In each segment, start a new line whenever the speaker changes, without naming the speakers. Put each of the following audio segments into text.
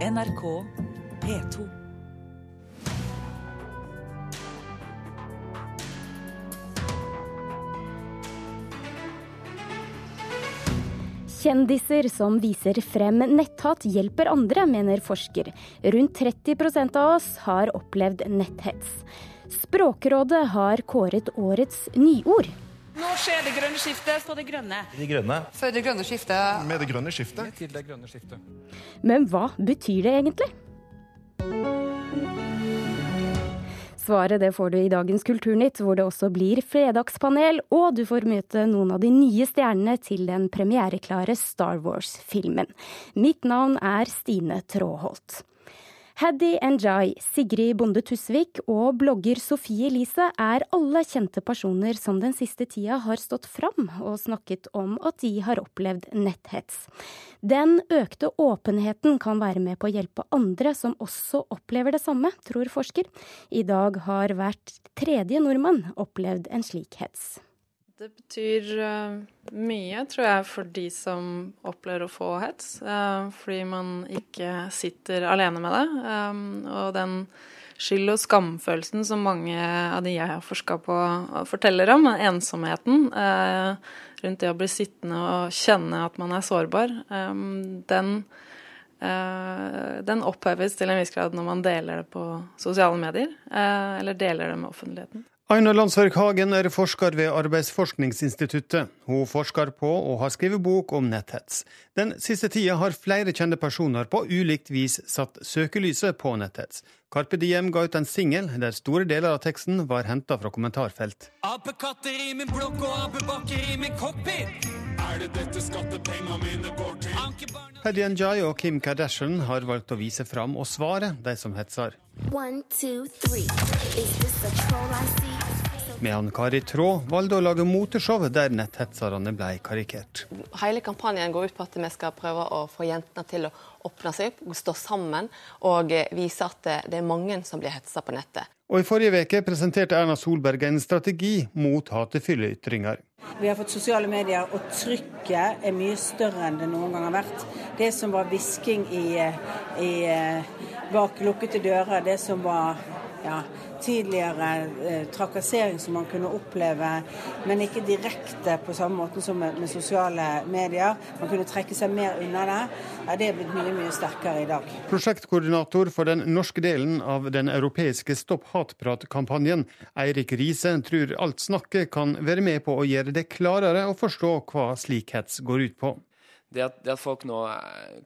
NRK P2.
Kjendiser som viser frem netthat hjelper andre, mener forsker. Rundt 30% av oss har opplevd netthets. Språkrådet har kåret årets nyord.
Nå skjer det grønne skiftet på det grønne.
De grønne.
For det grønne skiftet.
Med det grønne skiftet.
Til det grønne skiftet.
Men hva betyr det egentlig? Svaret det får du i dagens Kulturnytt, hvor det også blir fredagspanel, og du får møte noen av de nye stjernene til den premiereklare Star Wars-filmen. Mitt navn er Stine Tråholt. Haddy Njay, Sigrid Bonde Tusvik og blogger Sofie Elise er alle kjente personer som den siste tida har stått fram og snakket om at de har opplevd netthets. Den økte åpenheten kan være med på å hjelpe andre som også opplever det samme, tror forsker. I dag har hvert tredje nordmann opplevd en slik hets.
Det betyr uh, mye, tror jeg, for de som opplever å få hets. Uh, fordi man ikke sitter alene med det. Um, og den skyld- og skamfølelsen som mange av de jeg har forska på, forteller om, ensomheten rundt det å bli sittende og kjenne at man er sårbar, den, den oppheves til en viss grad når man deler det på sosiale medier, eller deler det med offentligheten.
Aina Landsverk Hagen er forsker ved Arbeidsforskningsinstituttet. Hun forsker på og har skrevet bok om netthets. Den siste tida har flere kjente personer på ulikt vis satt søkelyset på netthets. Carpe Diem ga ut en singel der store deler av teksten var henta fra kommentarfelt.
Apekatter i min blokk og apebakker i min cockpit. Er det dette skattepenga mine går til?
Paddy Njay og Kim Kardashian har valgt å vise fram og svare de som hetser.
One, two,
Medan Kari Traa valgte å lage moteshow der netthetserne ble karikert.
Hele kampanjen går ut på at vi skal prøve å få jentene til å åpne seg opp, stå sammen og vise at det er mange som blir hetsa på nettet.
Og I forrige uke presenterte Erna Solberg en strategi mot hatefulle ytringer.
Vi har fått sosiale medier, og trykket er mye større enn det noen gang har vært. Det som var hvisking i, i, bak lukkede dører, det som var ja, tidligere eh, trakassering som man kunne oppleve, men ikke direkte på samme måte som med, med, sosiale medier. Man kunne trekke seg mer unna det. Ja, det er blitt mye mye sterkere i dag.
Prosjektkoordinator for den norske delen av den europeiske Stopp hatprat-kampanjen, Eirik Riise, tror alt snakket kan være med på å gjøre det klarere å forstå hva slik hets går ut på.
Det at, det at, folk nå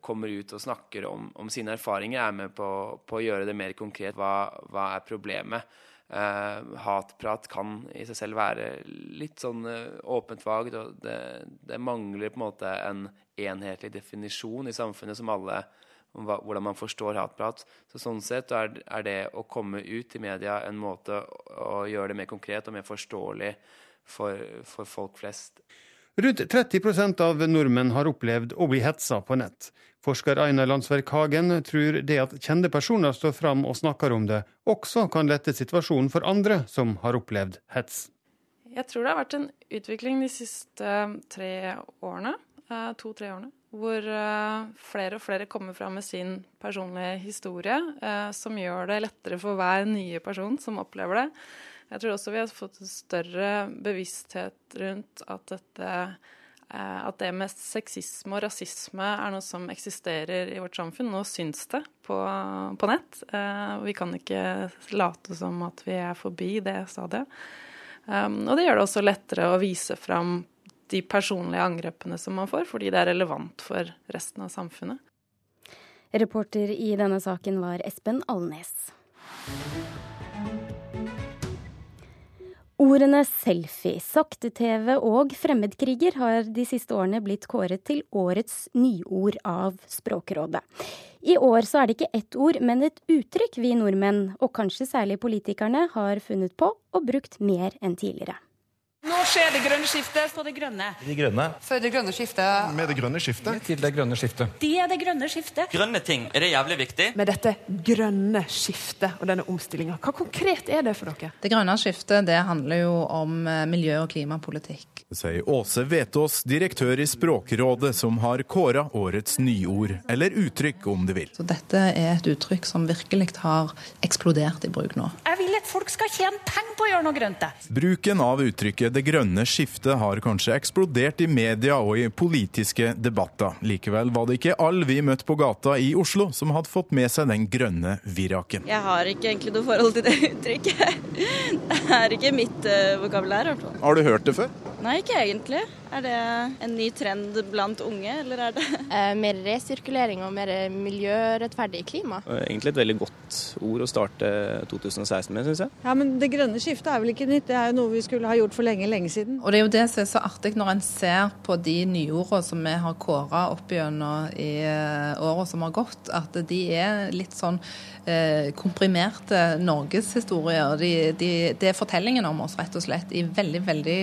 kommer ut og snakker om, om sine erfaringer, er med på, på, å gjøre det mer konkret. Hva, hva er problemet? Eh, hatprat kan i seg selv være litt sånn uh, åpent vagt. og det, det, mangler på en måte en enhetlig definisjon i samfunnet som alle om hva, hvordan man forstår hatprat. Så Sånn sett er, er, det å komme ut i media en måte å gjøre det mer konkret og mer forståelig for, for folk flest.
Rundt 30% av nordmenn har opplevd å bli hetsa på nett. Forsker Einar Landsverk Hagen tror det at kjente personer står fram og snakker om det, også kan lette situasjonen for andre som har opplevd hets.
Jeg tror det har vært en utvikling de siste tre årene, eh, to-tre årene, hvor eh, flere og flere kommer fram med sin personlige historie, eh, som gjør det lettere for hver nye person som opplever det jeg tror også vi har fått en større bevissthet rundt at dette eh, at det med sexisme og rasisme er noe som eksisterer i vårt samfunn. Nå syns det på, på nett. Eh, vi kan ikke late som at vi er forbi det stadiet. Um, og det gjør det også lettere å vise fram de personlige angrepene som man får, fordi det er relevant for resten av samfunnet.
Reporter i denne saken var Espen Alnes. Ordene selfie, sakte-TV og fremmedkriger har de siste årene blitt kåret til årets nyord av Språkrådet. I år så er det ikke ett ord, men et uttrykk vi nordmenn, og kanskje særlig politikerne, har funnet på og brukt mer enn tidligere.
Skjer det grønne skiftet for det grønne.
De grønne.
For det grønne skiftet.
Med det grønne skiftet.
Til det grønne skiftet.
Det er det grønne skiftet.
Grønne ting, er det jævlig viktig?
Med dette grønne skiftet og denne omstillinga, hva konkret er det for dere?
Det grønne skiftet det handler jo om eh, miljø- og klimapolitikk.
Sier Åse Vetås, direktør i Språkrådet, som har kåra årets nyord, eller uttrykk om du vil.
Så dette er et uttrykk som virkelig har eksplodert i bruk nå.
Jeg vil at folk skal tjene penger på å gjøre noe grønt.
Bruken av uttrykket 'det grønne skiftet' har kanskje eksplodert i media og i politiske debatter. Likevel var det ikke alle vi møtte på gata i Oslo som hadde fått med seg den grønne viraken.
Jeg har ikke egentlig noe forhold til det uttrykket. Det er ikke mitt uh, vokabulær. i hvert fall.
Har du hørt det før?
Nei, ikke egentlig. Er det en ny trend blant unge, eller er det
Eh, mer resirkulering og mer miljørettferdig klima.
Egentlig et veldig godt ord å starte 2016 med, syns jeg.
Ja, men Det grønne skiftet er vel ikke nytt, det er jo noe vi skulle ha gjort for lenge, lenge siden.
Og det er jo det som er så artig når en ser på de nyordene som vi har kåra opp gjennom i eh, åra som har gått, at de er litt sånn komprimerte norgeshistorier. De, de, det er fortellingen om oss, rett og slett, i veldig, veldig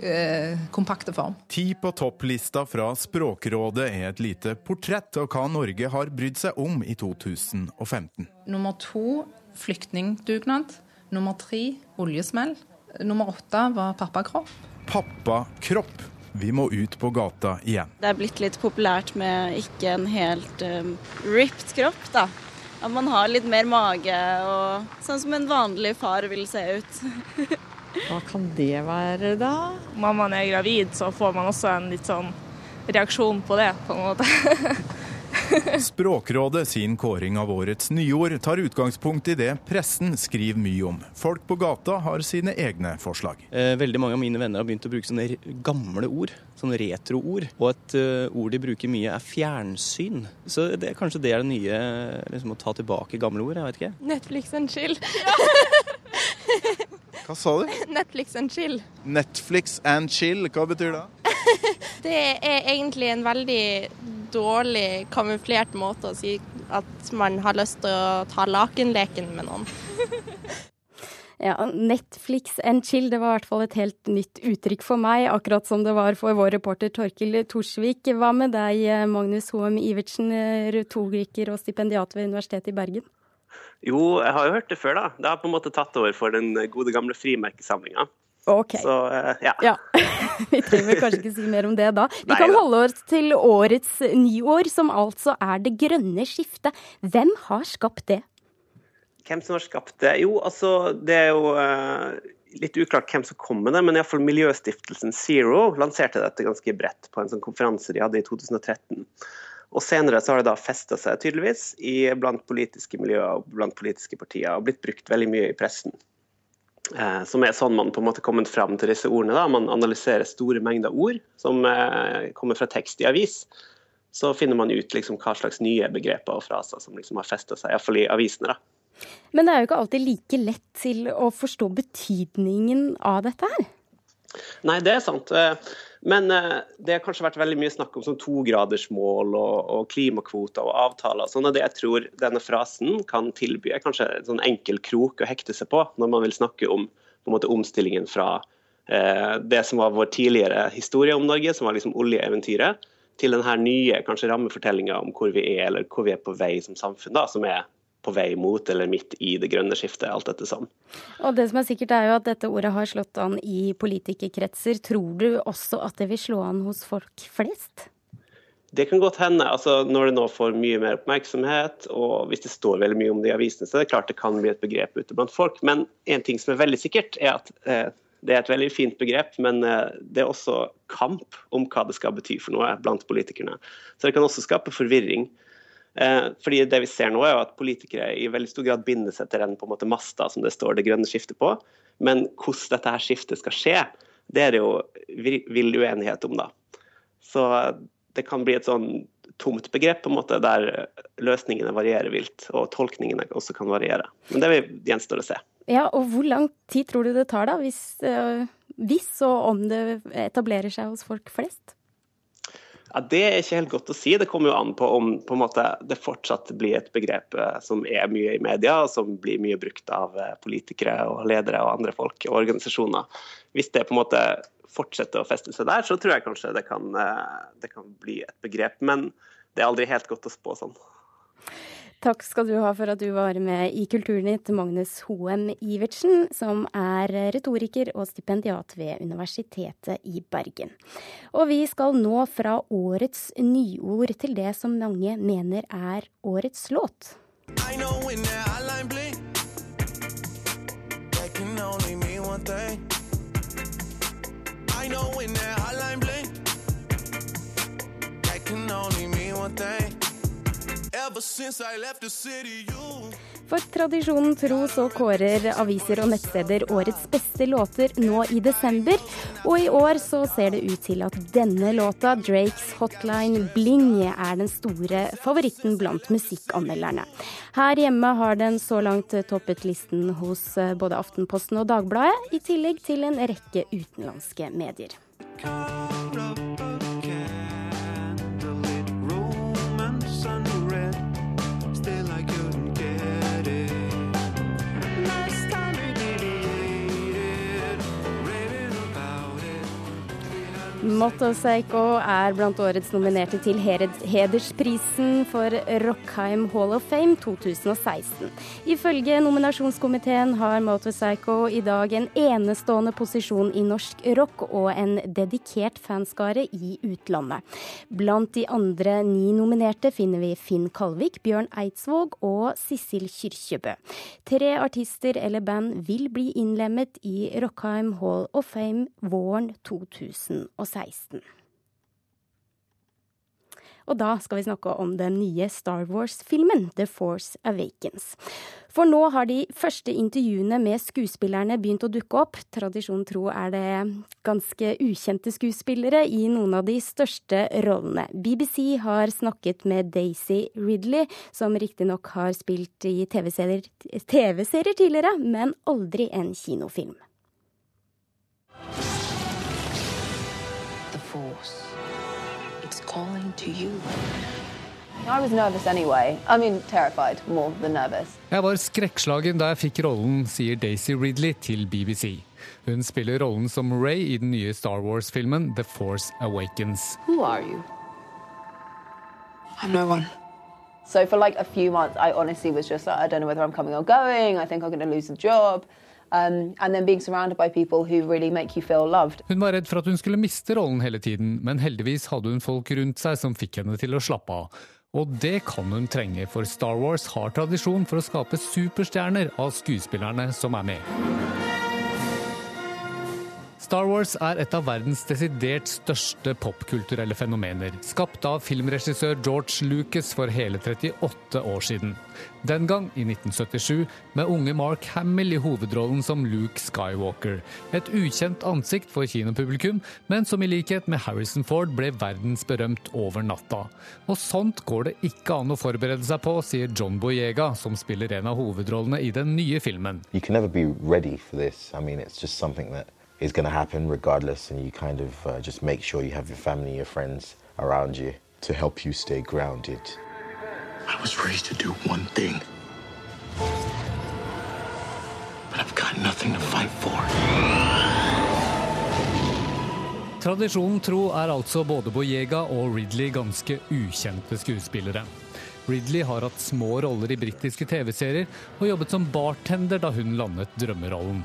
eh, kompakte form.
Ti på topplista fra Språkrådet er et lite portrett av hva Norge har brydd seg om i 2015.
Nummer to flyktningdugnad. Nummer tre oljesmell. Nummer åtte var pappakropp.
Pappakropp. Vi må ut på gata igjen.
Det er blitt litt populært med ikke en helt um, ripped kropp, da. At man har litt mer mage og sånn som en vanlig far vil se ut.
Hva kan det være, da?
Når man er gravid, så får man også en litt sånn reaksjon på det, på en måte.
Språkrådet sin kåring av årets nyord tar utgangspunkt i det pressen skriver mye om. Folk på gata har sine egne forslag.
Eh, Veldig mange av mine venner har begynt å bruke sånne gamle ord, sånne retroord. Og et eh, ord de bruker mye er fjernsyn. Så det, kanskje det er det nye, liksom å ta tilbake gamle ord, jeg vet ikke.
Netflix and chill.
Hva sa du?
Netflix and chill.
Netflix and chill, hva betyr det?
Det er egentlig en veldig dårlig kamuflert måte å si at man har lyst til å ta lakenleken med noen.
Ja, Netflix and chill, det var i hvert fall et helt nytt uttrykk for meg, akkurat som det var for vår reporter Torkil Torsvik. Hva med deg, Magnus Hoem Ivertsen, retoriker og stipendiat ved Universitetet i Bergen?
Jo, jeg har jo hørt det før, da. Det har på en måte tatt over for den gode gamle frimerkesamlinga.
Ok.
Så eh, ja.
Ja. Vi trenger kanskje ikke si mer om det da. Vi
Nei
kan holde oss til årets nyår, som altså er det grønne skiftet. Hvem har skapt det?
Hvem som har skapt det? Jo, altså, det er jo uh, litt uklart hvem som kom med det, men iallfall Miljøstiftelsen Zero lanserte dette ganske bredt på en sånn konferanse de hadde i 2013. Og senere så har det da festa seg tydeligvis i, blant politiske miljøer og blant politiske partier, og blitt brukt veldig mye i pressen. Eh, som er sånn man på en måte kommet fram til disse ordene. da. Man analyserer store mengder ord som eh, kommer fra tekst i avis. Så finner man ut liksom hva slags nye begreper og fraser som liksom har festa seg, iallfall i avisene. da.
Men det er jo ikke alltid like lett til å forstå betydningen av dette her.
Nei, det er sant. Eh, Men eh, det har kanskje vært veldig mye snakk om sånn togradersmål og, og klimakvoter og avtaler. Sånn er det jeg tror denne frasen kan tilby, er kanskje en sånn enkel krok å hekte seg på når man vil snakke om måte, omstillingen fra eh, det som var vår tidligere historie om Norge, som var liksom oljeeventyret, til denne nye kanskje rammefortellinga om hvor vi er, eller hvor vi er på vei som samfunn, da, som er på vei mot eller midt i det grønne skiftet, alt dette sånn.
Og det som er sikkert er jo at dette ordet har slått an i politikerkretser. Tror du også at det vil slå an hos folk flest?
Det kan godt hende. altså Når det nå får mye mer oppmerksomhet, og hvis det står veldig mye om det i avisene, så er det klart det kan bli et begrep ute blant folk. Men en ting som er veldig sikkert, er at eh, det er et veldig fint begrep, men eh, det er også kamp om hva det skal bety for noe blant politikerne. Så det kan også skape forvirring. Eh, fordi det vi ser nå er jo at Politikere i veldig stor grad binder seg til den på en måte masta som det står det grønne skiftet på. Men hvordan dette her skiftet skal skje, det er det jo vill uenighet om. da. Så det kan bli et sånn tomt begrep på en måte, der løsningene varierer vilt, og tolkningene også kan variere. Men det gjenstår å se.
Ja, og hvor lang tid tror du det tar da, hvis, øh, hvis og om det etablerer seg hos folk flest?
Ja, Det er ikke helt godt å si. Det kommer jo an på om på måte, det fortsatt blir et begrep eh, som er mye i media, og som blir mye brukt av eh, politikere og ledere og andre folk og organisasjoner. Hvis det på en måte fortsetter å feste seg der, så tror jeg kanskje det kan, eh, det kan bli et begrep. Men det er aldri helt godt å spå sånn.
Takk skal du ha for at du var med i Kulturnytt, Magnus Hoem Ivertsen, som er retoriker og stipendiat ved Universitetet i Bergen. Og vi skal nå fra årets nyord til det som mange mener er årets låt.
I know when that
For tradisjonen tro så kårer aviser og nettsteder årets beste låter nå i desember. Og i år så ser det ut til at denne låta, Drakes Hotline Bling, er den store favoritten blant musikkanmelderne. Her hjemme har den så langt toppet listen hos både Aftenposten og Dagbladet, i tillegg til en rekke utenlandske medier.
Romance
Motorpsycho er blant årets nominerte til hedersprisen for Rockheim Hall of Fame 2016. Ifølge nominasjonskomiteen har Motorpsycho i dag en enestående posisjon i norsk rock og en dedikert fanskare i utlandet. Blant de andre ni nominerte finner vi Finn Kalvik, Bjørn Eidsvåg og Sissel Kyrkjebø. Tre artister eller band vil bli innlemmet i Rockheim Hall of Fame våren 2016. Og da skal vi snakke om den nye Star Wars-filmen The Force Awakens. For nå har de første intervjuene med skuespillerne begynt å dukke opp. Tradisjon tro er det ganske ukjente skuespillere i noen av de største rollene. BBC har snakket med Daisy Ridley, som riktignok har spilt i TV-serier TV tidligere, men aldri en kinofilm.
Force. It's calling to you.
I was nervous anyway. I mean, terrified more than nervous.
Jeg var skrekkslagen da jeg fikk rollen, sier Daisy Ridley til BBC. Hun spiller rollen som Ray i den nye Star Wars-filmen The Force Awakens.
Who are you?
I'm no one.
So for like a few months, I honestly was just like, I don't know whether I'm coming or going. I think I'm going to lose the job. Um.
Hun var redd for at hun skulle miste rollen hele tiden, men heldigvis hadde hun folk rundt seg som fikk henne til å slappe av. Og det kan hun trenge, for Star Wars har tradisjon for å skape superstjerner av skuespillerne som er med. Star Wars er et av verdens desidert største popkulturelle fenomener, skapt av filmregissør George Lucas for hele 38 år siden. Den gang, i 1977, med unge Mark Hamill i hovedrollen som Luke Skywalker. Et ukjent ansikt for kinopublikum, men som i likhet med Harrison Ford ble verdensberømt over natta. Og sånt går det ikke an å forberede seg på, sier John Boyega, som spiller en av hovedrollene i den nye filmen.
You can never be ready for this. I mean, it's just something is going to happen regardless, and you kind of uh, just make sure you have your family, your friends around you to help you stay grounded.
I was raised to do one thing. But I've got nothing to fight for.
Tradisjonen tro er altså både Boyega og Ridley ganske ukjente skuespillere. Ridley har hatt små roller i britiske TV-serier og jobbet som bartender da hun landet drømmerollen.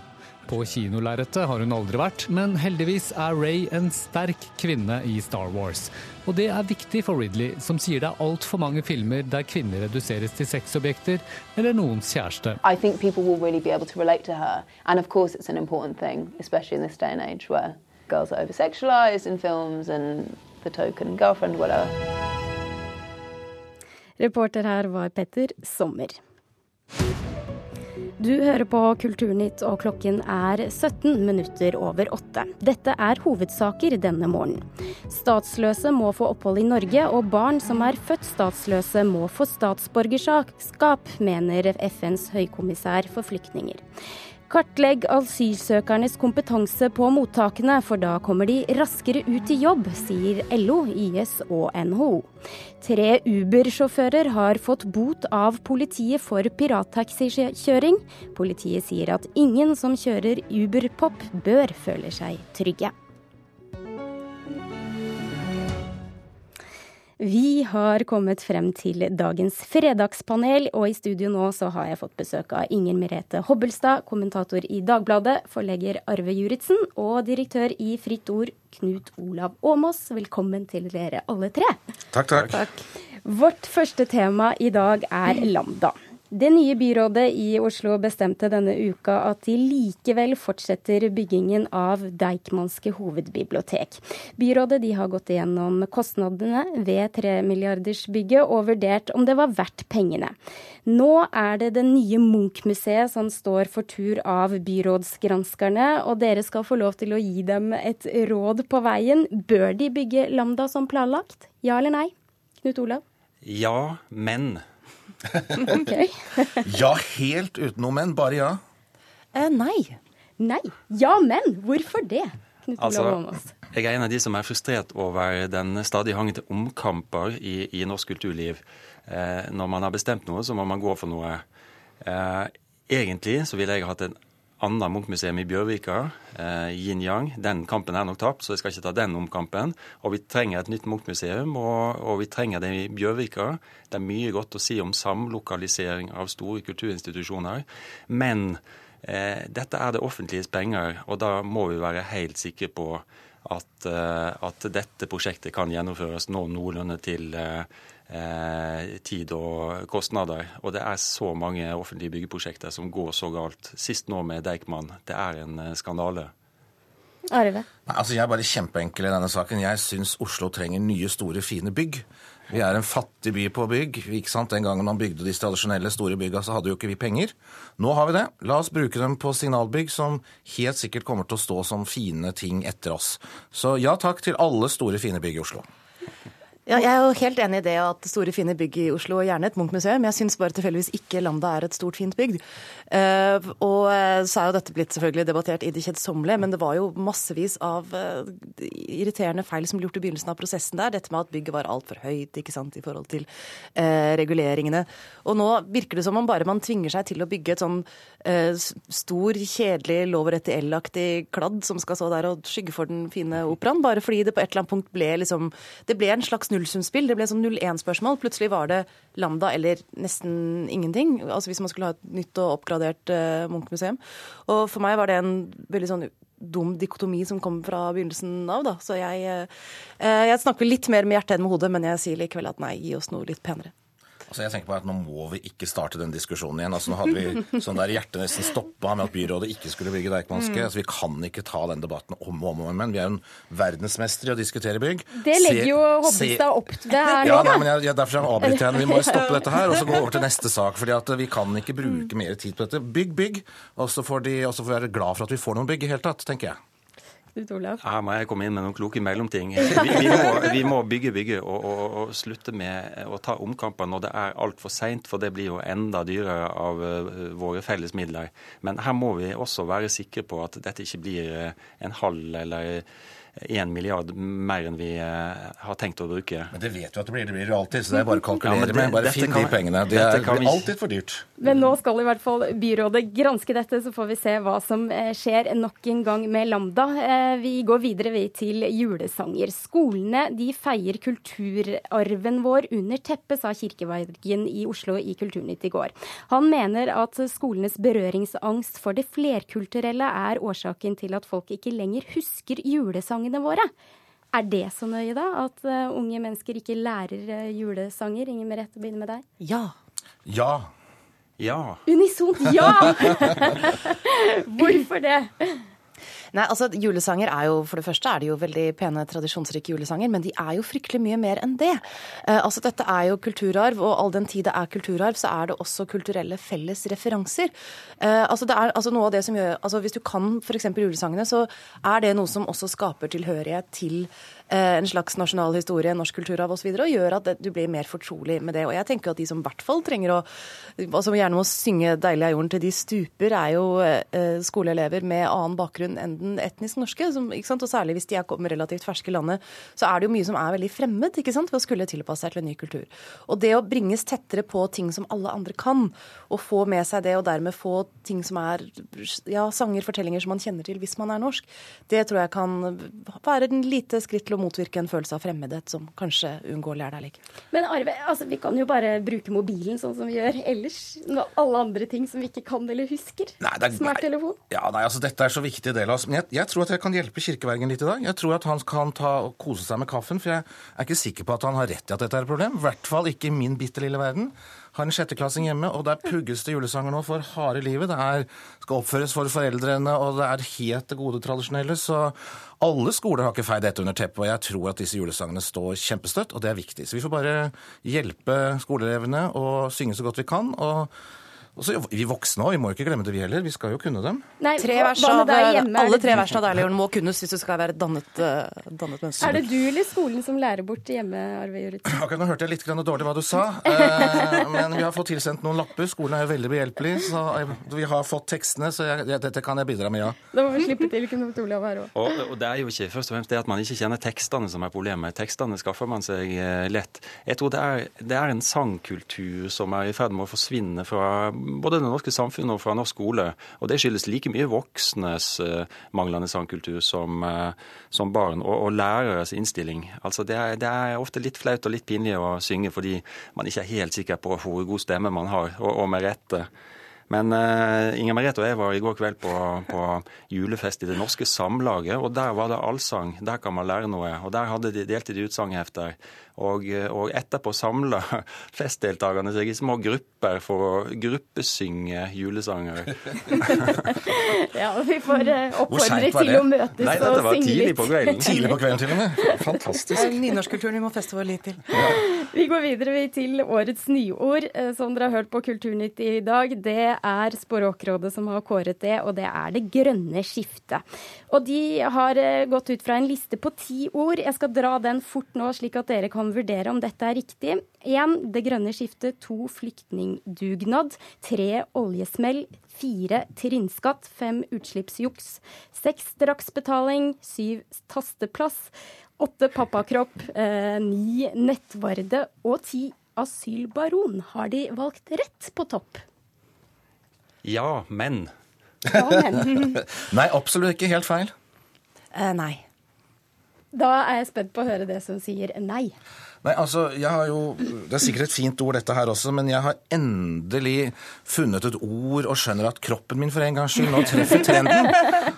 På kinolerretet har hun aldri vært, men heldigvis er Ray en sterk kvinne i Star Wars. Og det er viktig for Ridley, som sier det er altfor mange filmer der kvinner reduseres til sexobjekter eller noens kjæreste.
I think people will really to relate to her. And of course, it's an important thing, especially in this day and age where girls are over sexualized in films and the token girlfriend, whatever.
Reporter her var Petter Sommer. Du hører på Kulturnytt, og klokken er 17 minutter over åtte. Dette er hovedsaker denne morgenen. Statsløse må få opphold i Norge, og barn som er født statsløse må få statsborgerskap, mener FNs høykommissær for flyktninger. Kartlegg asylsøkernes kompetanse på mottakene, for da kommer de raskere ut i jobb, sier LO, YS og NHO. Tre Uber-sjåfører har fått bot av politiet for pirattaxikjøring. Politiet sier at ingen som kjører Uber-pop bør føle seg trygge. Vi har kommet frem til dagens fredagspanel, og i studio nå så har jeg fått besøk av Inger Merete Hobbelstad, kommentator i Dagbladet, forlegger Arve Juritzen og direktør i Fritt Ord, Knut Olav Åmås. Velkommen til dere alle tre.
Takk, takk.
Vårt første tema i dag er Lambda. Det nye byrådet i Oslo bestemte denne uka at de likevel fortsetter byggingen av Deichmanske hovedbibliotek. Byrådet har gått igjennom kostnadene ved tremilliardersbygget og vurdert om det var verdt pengene. Nå er det det nye Munch-museet som står for tur av byrådsgranskerne, og dere skal få lov til å gi dem et råd på veien. Bør de bygge Lambda som planlagt? Ja eller nei? Knut Olav?
Ja, men Ja, helt uten noe men. Bare ja.
Eh, nei. Nei. Ja, men. Hvorfor det? Knut
Altså, jeg er en av de som er frustrert over den stadig hangen til omkamper i, i norsk kulturliv. Eh, når man har bestemt noe, så må man gå for noe. Eh, egentlig så ville jeg hatt en annet Munch-museum i Bjørvika, eh, Yin-Yang. Den kampen er nok tapt, så jeg skal ikke ta den omkampen. Og vi trenger et nytt Munch-museum, og, og vi trenger det i Bjørvika. Det er mye godt å si om samlokalisering av store kulturinstitusjoner. Men eh, dette er det offentliges penger, og da må vi være helt sikre på at, eh, at dette prosjektet kan gjennomføres nå noenlunde til eh, tid og kostnader. Og det er så mange offentlige byggeprosjekter som går så galt. Sist nå med Deichman. Det er en eh, skandale.
Arve?
Nei, altså Jeg er bare kjempeenkel i denne saken. Jeg syns Oslo trenger nye, store, fine bygg. Vi er en fattig by på bygg. ikke sant? Den gangen man bygde de tradisjonelle store bygga, så hadde jo ikke vi penger. Nå har vi det. La oss bruke dem på signalbygg, som helt sikkert kommer til å stå som fine ting etter oss. Så ja takk til alle store, fine bygg i Oslo.
Ja, jeg er jo helt enig i det at store, fine bygg i Oslo, og gjerne et Munch-museum. Jeg syns bare tilfeldigvis ikke Lambda er et stort, fint bygg. Eh, og eh, så er jo dette blitt selvfølgelig debattert i det kjedsommelige, men det var jo massevis av eh, irriterende feil som ble gjort i begynnelsen av prosessen der. Dette med at bygget var altfor høyt ikke sant, i forhold til reguleringene. Og nå virker det som om bare man tvinger seg til å bygge et sånn stor, kjedelig, lover etter L-aktig kladd som skal stå der og skygge for den fine operaen, bare fordi det på et eller annet punkt ble liksom Det ble en slags nullsumspill. Det ble sånn 0-1-spørsmål. Plutselig var det Lambda eller nesten ingenting. Altså hvis man skulle ha et nytt og oppgradert uh, Munch-museum. Og for meg var det en veldig sånn dum dikotomi som kom fra begynnelsen av, da. Så jeg, uh, jeg snakker litt mer med hjertet enn med hodet, men jeg sier likevel at nei, gi oss noe litt penere.
Altså jeg tenker på at Nå må vi ikke starte den diskusjonen igjen. Altså Nå hadde vi sånn der hjertet nesten stoppa med at byrådet ikke skulle bygge Deichmanske.
Mm.
Altså Vi kan ikke ta den debatten om og om igjen. Vi er jo en verdensmester i å diskutere bygg.
Det legger
Se-
jo Hobbestad opp til det her
Ja,
da.
men jeg, jeg, Derfor avbryter jeg. Vi må stoppe dette her og så gå over til neste sak. fordi at vi kan ikke bruke mer tid på dette. Bygg, bygg. Og så får de og så får vi være glad for at vi får noen bygg i hele tatt, tenker jeg.
Knut Olav?
Her må jeg komme inn med noen kloke mellomting. Vi, vi, må, vi må bygge, bygge og, og, og slutte med å ta omkamper når det er altfor seint, for det blir jo enda dyrere av eh, våre felles midler. Men her må vi også være sikre på at dette ikke blir eh, en halv eller én milliard mer enn vi eh, har tenkt å bruke.
Men det vet du at det blir. Det blir alltid, så det er bare å kalkulere
Ja, det-
med. Bare finn de pengene. Det er,
vi-
alltid for dyrt.
Men nå skal i hvert fall byrådet granske dette, så får vi se hva som eh, skjer nok en gang med Lambda. Eh, Vi går videre vi til julesanger. Skolene de feier kulturarven vår under teppet, sa kirkevergen i Oslo i Kulturnytt i går. Han mener at skolenes berøringsangst for det flerkulturelle er årsaken til at folk ikke lenger husker julesangene våre. Er det så nøye, da? At uh, unge mennesker ikke lærer uh, julesanger? Inger Merete, begynner med deg.
Ja.
Ja.
Ja.
Unisont ja! Hvorfor det?
Nei, altså Julesanger er jo, For det første er det jo veldig pene, tradisjonsrike julesanger, men de er jo fryktelig mye mer enn det. Eh, altså Dette er jo kulturarv, og all den tid det er kulturarv, så er det også kulturelle felles referanser. Eh, altså det er altså noe av det som gjør, altså Hvis du kan f.eks. julesangene, så er det noe som også skaper tilhørighet til en slags nasjonal historie, norsk kulturarv osv., og, og gjør at du blir mer fortrolig med det. Og jeg tenker at de som i hvert fall trenger å altså gjerne må synge 'Deilig er jorden' til de stuper, er jo eh, skoleelever med annen bakgrunn enn den etnisk norske. Som? Og særlig hvis de er kommet relativt ferske i landet, så er det jo mye som er veldig fremmed ikke sant? ved å skulle tilpasse seg til en ny kultur. Og det å bringes tettere på ting som alle andre kan, og få med seg det, og dermed få ting som er ja, sanger, fortellinger som man kjenner til hvis man er norsk, det tror jeg kan være en lite skritt til å motvirke en følelse av fremmedhet som kanskje uunngåelig er der likevel.
Men Arve, altså, vi kan jo bare bruke mobilen sånn som vi gjør ellers. Alle andre ting som vi ikke kan eller husker.
Nei, det er-
Smarttelefon.
Ja, nei, altså Dette er så viktig del av oss. Men jeg, jeg tror at jeg kan hjelpe kirkevergen litt i dag. Jeg tror at han kan ta og kose seg med kaffen, for jeg er ikke sikker på at han har rett i at dette er et problem. I hvert fall ikke i min bitte lille verden. Har en sjetteklassing hjemme, og der pugges det julesanger nå for harde livet. Det er, skal oppføres for foreldrene, og det er helt det gode tradisjonelle. Så alle skoler har ikke feid dette under teppet, og jeg tror at disse julesangene står kjempestøtt, og det er viktig. Så vi får bare hjelpe skoleelevene og synge så godt vi kan. og og så Vi voksne òg, vi må jo ikke glemme det vi heller. Vi skal jo kunne dem.
Nei,
Tre vers av, alle tre versene av Leon, må kunnes hvis du skal være et dannet, eh, dannet menneske.
Er det du eller skolen som lærer bort hjemme, Arve Juritzen?
Akkurat nå hørte jeg litt grann dårlig hva du sa, eh, men vi har fått tilsendt noen lapper. Skolen er jo veldig behjelpelig, så jeg- vi har fått tekstene, så jeg, jeg, dette kan jeg bidra med, ja.
Da må vi slippe til Knut Olav her òg.
Og, og det er jo ikke først og fremst det at man ikke kjenner tekstene som er problemet. Tekstene skaffer man seg eh, lett. Jeg tror det er, det er en sangkultur som er i ferd med å forsvinne fra både det norske samfunnet og fra norsk skole. Og det skyldes like mye voksnes eh, manglende sangkultur som, eh, som barn, og, og læreres innstilling. Altså det er, det er ofte litt flaut og litt pinlig å synge fordi man ikke er helt sikker på hvor god stemme man har, og, og med rette. Men uh, Inger Merete og jeg var i går kveld på, på julefest i Det Norske Samlaget, og der var det allsang. Der kan man lære noe. Og der hadde de, delte de ut sanghefter. Og, og etterpå samla festdeltakerne seg i små grupper for å gruppesynge julesanger.
Ja, vi får eh, oppfordre til
det?
å møtes
Nei,
og
dette var
synge
tidlig
litt.
på kvelden.
Tidlig på kvelden til og med. Fantastisk.
Nynorskkulturen vi må feste vår lit til.
Vi går videre vi til årets nyord, eh, som dere har hørt på Kulturnytt i dag. Det er Språkrådet som har kåret det, og det er det grønne skiftet. Og de har eh, gått ut fra en liste på ti ord. Jeg skal dra den fort nå, slik at dere kan vurdere om dette er riktig. Én det grønne skiftet. To flyktningdugnad. Tre oljesmell. Fire trinnskatt. Fem utslippsjuks. Seks straksbetaling. Syv tasteplass. Åtte pappakropp. Eh, ni nettvarde. Og ti asylbaron. Har de valgt rett på topp?
Ja, men
Ja, men.
Nei, absolutt ikke helt feil.
Eh, nei.
Da er jeg spent på å høre det som sier nei.
Nei, altså, jeg har jo, Det er sikkert et fint ord, dette her også, men jeg har endelig funnet et ord og skjønner at kroppen min for en gangs skyld nå treffer trenden.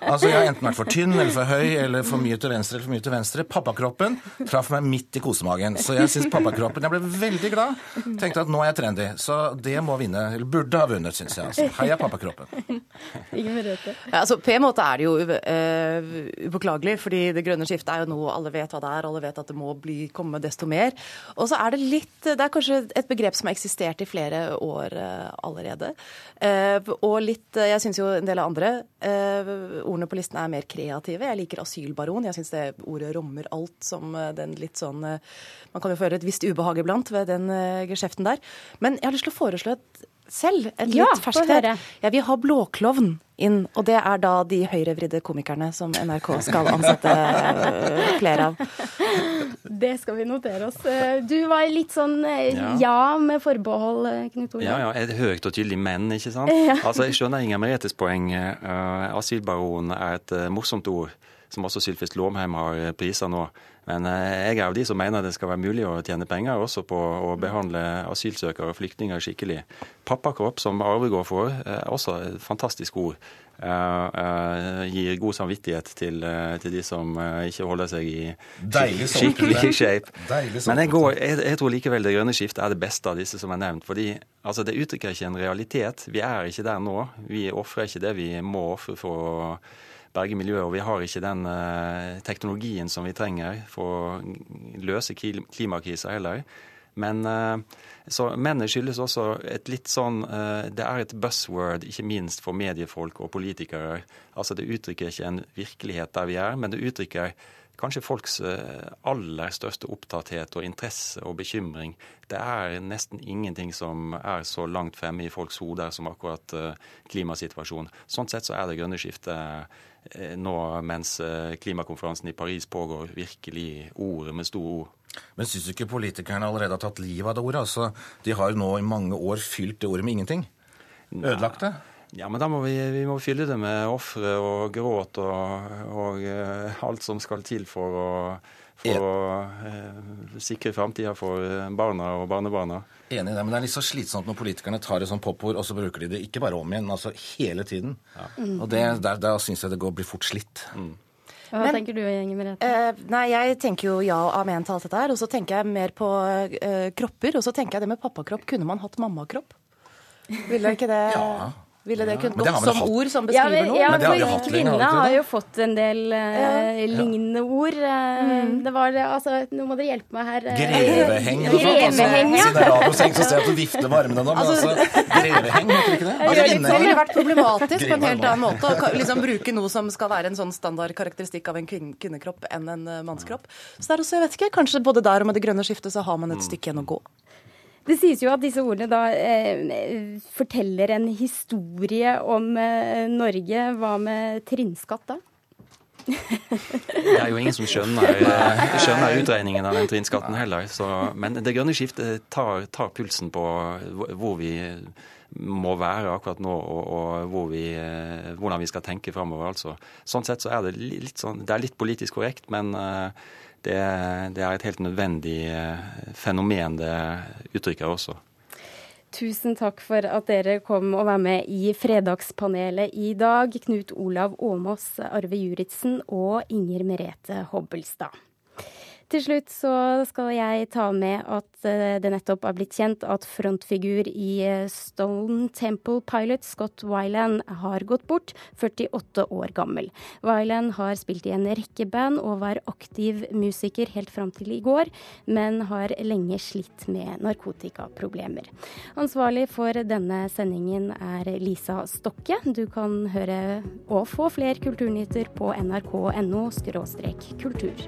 Altså, Jeg har enten vært for tynn eller for høy eller for mye til venstre eller for mye til venstre. Pappakroppen traff meg midt i kosemagen. Så jeg syns pappakroppen Jeg ble veldig glad. Tenkte at nå er jeg trendy. Så det må vinne. Eller burde ha vunnet, syns jeg. altså. Heia pappakroppen.
Ja, altså, på en måte er det jo uh, upåklagelig, fordi det grønne skiftet er jo noe alle vet hva det er. Alle vet at det må bli, komme desto mer. Og så er det litt Det er kanskje et begrep som har eksistert i flere år uh, allerede. Uh, og litt Jeg syns jo en del av andre ordene på listen er mer kreative. Jeg liker asylbaron. Jeg syns det ordet rommer alt som den litt sånn Man kan jo føle et visst ubehag iblant ved den geskjeften der. Men jeg har lyst til å foreslå et selv. En
Ja,
litt ferskt her. Ja, vi har blåklovn inn, og det er da de høyrevridde komikerne som NRK skal ansette øh, flere av.
Det skal vi notere oss. Eh, Du var litt sånn eh,
Ja.
ja med forbehold, eh, Knut Olav.
Ja, ja, et høyt og tydelig men, ikke sant?
Ja.
Altså, Jeg skjønner Inger Meretes poeng. Asylbaron er et morsomt ord, som også Sylfest Lomheim har prisa nå. Men eh, jeg er av de som mener det skal være mulig å tjene penger også på å behandle asylsøkere og flyktninger skikkelig. Pappakropp, som Arvegård går for, er også et fantastisk ord. Uh, uh, gir god samvittighet til, uh, til de som eh, ikke holder seg i
Deilig
skikkelig shape.
Deilig
Men jeg, går, jeg, jeg tror likevel det grønne skiftet er det beste av disse som er nevnt. fordi altså, det uttrykker ikke en realitet. Vi er ikke der nå. Vi ofrer ikke det vi må ofre for å berge miljøet, og vi har ikke den eh, teknologien som vi trenger for å løse kli- klimakrisa heller. Men eh, så mennene skyldes også et litt sånn eh, Det er et buzzword, ikke minst for mediefolk og politikere. Altså Det uttrykker ikke en virkelighet der vi er, men det uttrykker kanskje folks eh, aller største opptatthet og interesse og bekymring. Det er nesten ingenting som er så langt fremme i folks hoder som akkurat eh, klimasituasjonen. Sånn sett så er det grønne skiftet eh, nå mens klimakonferansen i Paris pågår, virkelig ordet med store ord.
Men syns du ikke politikerne allerede har tatt livet av det ordet? Altså, de har jo nå i mange år fylt det ordet med ingenting. Ødelagt det.
Ja, men da må vi, vi må fylle det med ofre og gråt og, og uh, alt som skal til for å, for å uh, sikre framtida for eh, barna og barnebarna.
Enig i det, men det er litt så slitsomt når politikerne tar et sånt popord, og så bruker de det ikke bare om igjen, altså hele tiden.
Mm.
Og det, der, der syns jeg det går, blir fort slitt.
Hva
Men-
tenker du, Inge Merete?
Eh, nei, jeg tenker jo ja og amen til alt dette her. Og så tenker jeg mer på eh, kropper. Og så tenker jeg det med pappakropp. Kunne man hatt mammakropp? Ville ikke det Ville det kunnet gått som
hatt.
ord som beskriver noe?
ja,
Men ja, har vi
for
hatt
kvinne
har
har jo fått en del eh, lignende ord. Mm. Det var altså Nå må dere hjelpe meg her. eh.
Greveheng. eller noe sånt, altså.
Ja.
Siden det er radioseng, så ser jeg at du vifter med armene nå. Men
Altså-
altså, greveheng, heter det ikke det?
Altså, det ville vært problematisk på en helt annen måte å liksom bruke noe som skal være en sånn standardkarakteristikk av en kvinnekropp enn en eh, mannskropp. Så det er også, jeg vet ikke, kanskje både der og med det grønne skiftet så har man et stykke igjen å gå.
Det sies jo at disse ordene da eh, forteller en historie om eh, Norge. Hva med trinnskatt da?
Det er jo ingen som skjønner, eh, skjønner utregningen av den trinnskatten heller. Så, men det grønne skiftet tar, tar pulsen på hvor vi må være akkurat nå, og, og hvor vi, eh, hvordan vi skal tenke framover. Altså. Sånn sett så er det litt, sånn, det er litt politisk korrekt, men eh, det, det er et helt nødvendig eh, fenomen det uttrykker også.
Tusen takk for at dere kom og var med i Fredagspanelet i dag. Knut Olav Åmås, Arve Juritzen og Inger Merete Hobbelstad. Til slutt så skal jeg ta med at eh, det nettopp er blitt kjent at frontfigur i eh, Stone Temple Pilot, Scott Weiland, har gått bort, 48 år gammel. Weiland har spilt i en rekke band og var aktiv musiker helt fram til i går, men har lenge slitt med narkotikaproblemer. Ansvarlig for denne sendingen er Lisa Stokke. Du kan høre og få flere kulturnyheter på nrk.no kultur.